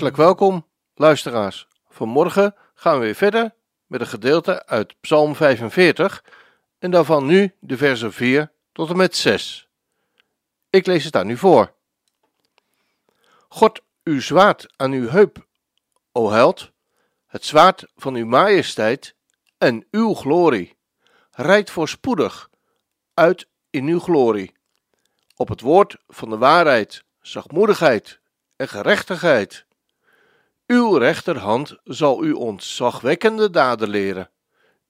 Hartelijk welkom, luisteraars. Vanmorgen gaan we weer verder met een gedeelte uit Psalm 45 en daarvan nu de versen 4 tot en met 6. Ik lees het aan u voor. God, uw zwaard aan uw heup, o held, het zwaard van uw majesteit en uw glorie, rijdt voorspoedig uit in uw glorie, op het woord van de waarheid, zachtmoedigheid en gerechtigheid uw rechterhand zal u ontzagwekkende daden leren.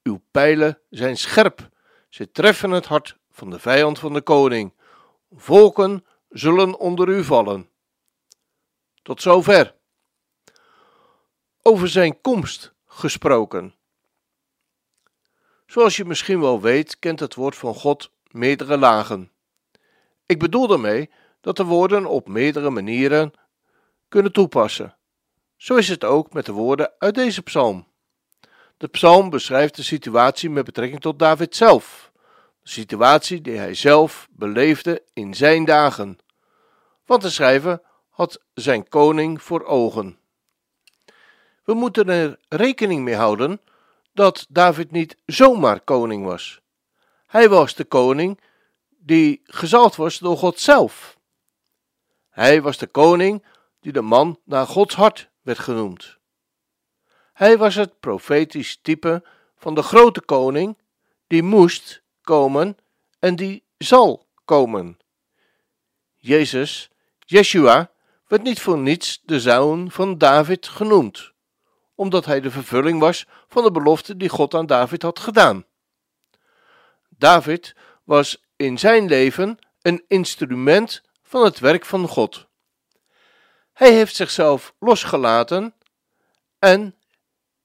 Uw pijlen zijn scherp, ze treffen het hart van de vijand van de koning. Volken zullen onder u vallen. Tot zover. Over zijn komst gesproken. Zoals je misschien wel weet, kent het woord van God meerdere lagen. Ik bedoel daarmee dat de woorden op meerdere manieren kunnen toepassen. Zo is het ook met de woorden uit deze psalm. De psalm beschrijft de situatie met betrekking tot David zelf, de situatie die hij zelf beleefde in zijn dagen. Want de schrijver had zijn koning voor ogen. We moeten er rekening mee houden dat David niet zomaar koning was. Hij was de koning die gezald was door God zelf. Hij was de koning die de man naar Gods hart werd genoemd. Hij was het profetisch type van de grote koning die moest komen en die zal komen. Jezus, Yeshua, werd niet voor niets de zoon van David genoemd, omdat hij de vervulling was van de belofte die God aan David had gedaan. David was in zijn leven een instrument van het werk van God. Hij heeft zichzelf losgelaten en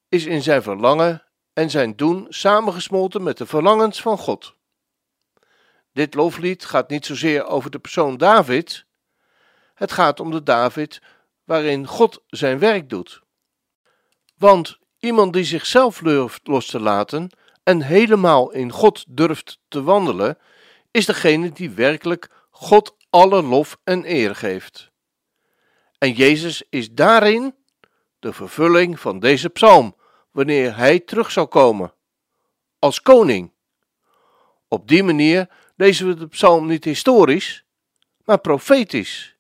is in zijn verlangen en zijn doen samengesmolten met de verlangens van God. Dit loflied gaat niet zozeer over de persoon David, het gaat om de David waarin God zijn werk doet. Want iemand die zichzelf durft los te laten en helemaal in God durft te wandelen, is degene die werkelijk God alle lof en eer geeft. En Jezus is daarin de vervulling van deze psalm, wanneer hij terug zal komen. Als koning. Op die manier lezen we de psalm niet historisch, maar profetisch.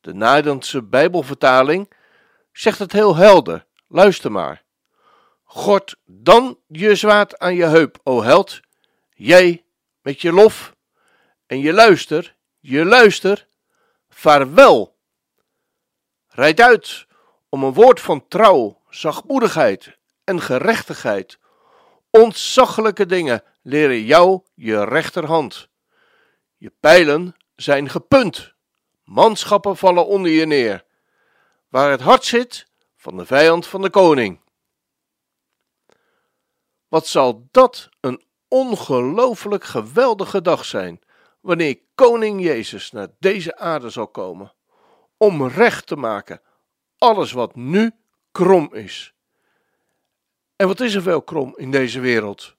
De Nederlandse Bijbelvertaling zegt het heel helder. Luister maar. God, dan je zwaard aan je heup, o held, jij met je lof en je luister, je luister, vaarwel Rijd uit om een woord van trouw, zachtmoedigheid en gerechtigheid. Ontzaglijke dingen leren jou je rechterhand. Je pijlen zijn gepunt, manschappen vallen onder je neer. Waar het hart zit van de vijand van de koning. Wat zal dat een ongelooflijk geweldige dag zijn, wanneer koning Jezus naar deze aarde zal komen om recht te maken alles wat nu krom is. En wat is er veel krom in deze wereld?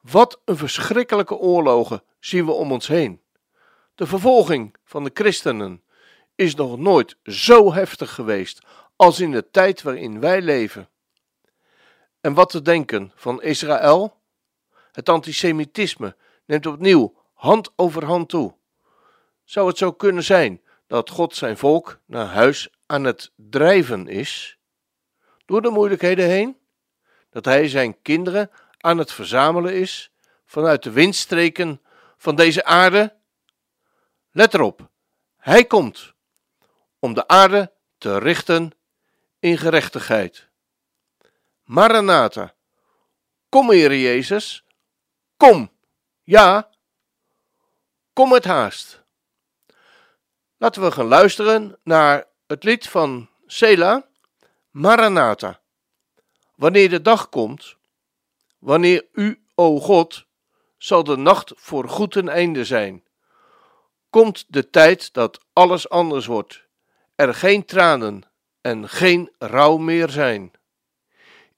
Wat een verschrikkelijke oorlogen zien we om ons heen. De vervolging van de christenen is nog nooit zo heftig geweest als in de tijd waarin wij leven. En wat te denken van Israël? Het antisemitisme neemt opnieuw hand over hand toe. Zou het zo kunnen zijn dat God zijn volk naar huis aan het drijven is, door de moeilijkheden heen, dat hij zijn kinderen aan het verzamelen is vanuit de windstreken van deze aarde. Let erop, hij komt om de aarde te richten in gerechtigheid. Maranatha, kom Heer Jezus, kom, ja, kom met haast. Laten we gaan luisteren naar het lied van Sela, Maranatha. Wanneer de dag komt, wanneer u, o God, zal de nacht voor goed een einde zijn. Komt de tijd dat alles anders wordt, er geen tranen en geen rouw meer zijn.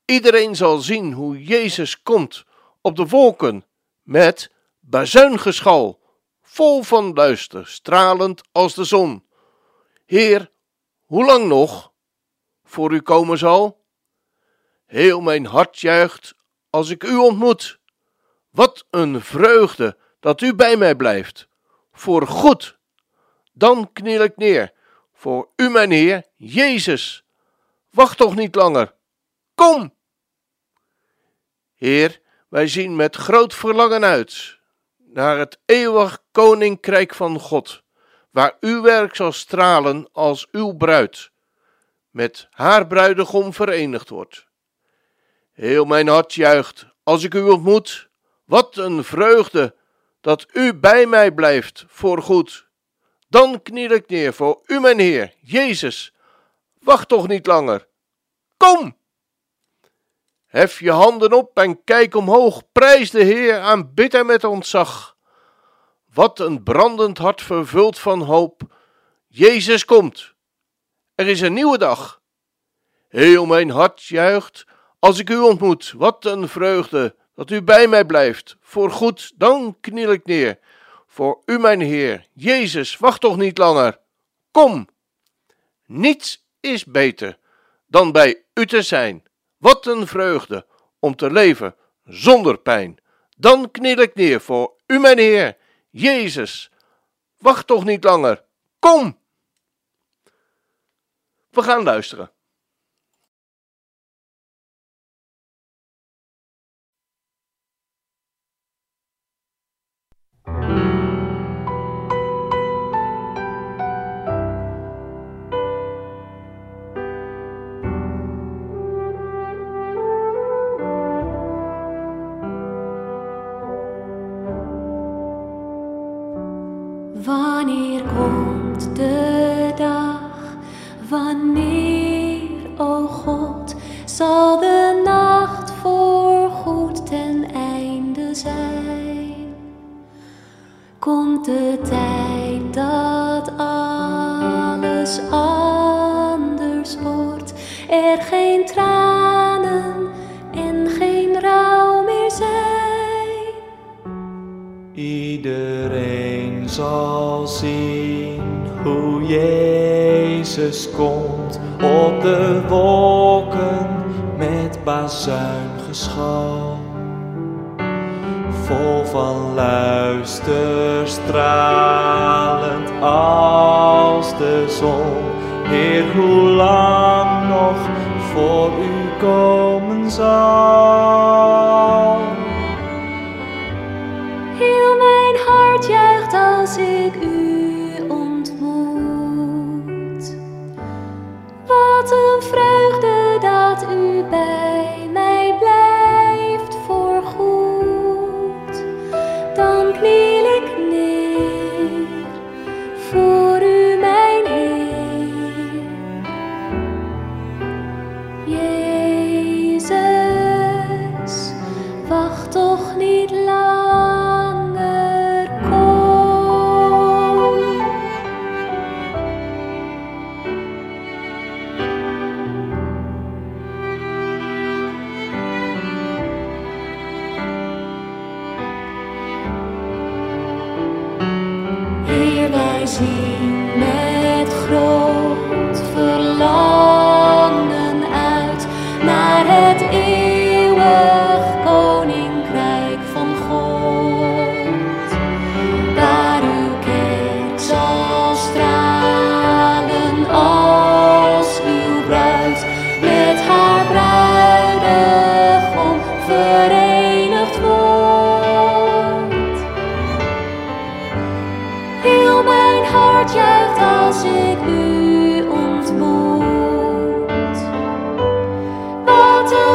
Iedereen zal zien hoe Jezus komt op de wolken met bazuingeschal, vol van luister, stralend als de zon. Heer, hoe lang nog voor u komen zal? Heel mijn hart juicht als ik u ontmoet. Wat een vreugde dat u bij mij blijft, voor goed. Dan kniel ik neer, voor u, mijn Heer, Jezus. Wacht toch niet langer. Kom! Heer, wij zien met groot verlangen uit naar het eeuwig koninkrijk van God, waar uw werk zal stralen als uw bruid, met haar bruidegom verenigd wordt. Heel mijn hart juicht als ik u ontmoet. Wat een vreugde dat u bij mij blijft voor goed. Dan kniel ik neer voor u, mijn Heer, Jezus. Wacht toch niet langer. Kom! Hef je handen op en kijk omhoog. Prijs de Heer, aanbid hem met ontzag. Wat een brandend hart vervuld van hoop. Jezus komt. Er is een nieuwe dag. Heel mijn hart juicht als ik u ontmoet. Wat een vreugde dat u bij mij blijft. Voor goed, dan kniel ik neer. Voor u, mijn Heer. Jezus, wacht toch niet langer. Kom. Niets is beter dan bij u te zijn. Wat een vreugde om te leven zonder pijn. Dan kniel ik neer voor u, mijn Heer. Jezus, wacht toch niet langer. Kom! We gaan luisteren. Anders wordt, er geen tranen en geen rouw meer zijn? Iedereen zal zien hoe Jezus komt op de wolken met bazuingeschal. Vol van luister, stralend als de zon. Heer, hoe lang nog voor u komen zal? Heel mijn hart juicht als ik u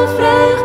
Wat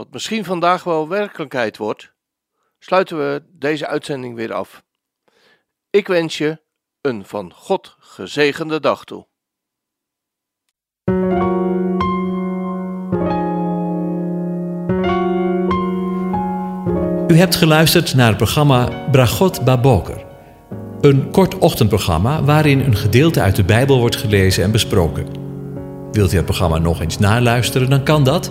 wat misschien vandaag wel werkelijkheid wordt, sluiten we deze uitzending weer af. Ik wens je een van God gezegende dag toe. U hebt geluisterd naar het programma Bragot Baboker. Een kort ochtendprogramma waarin een gedeelte uit de Bijbel wordt gelezen en besproken. Wilt u het programma nog eens naluisteren, dan kan dat.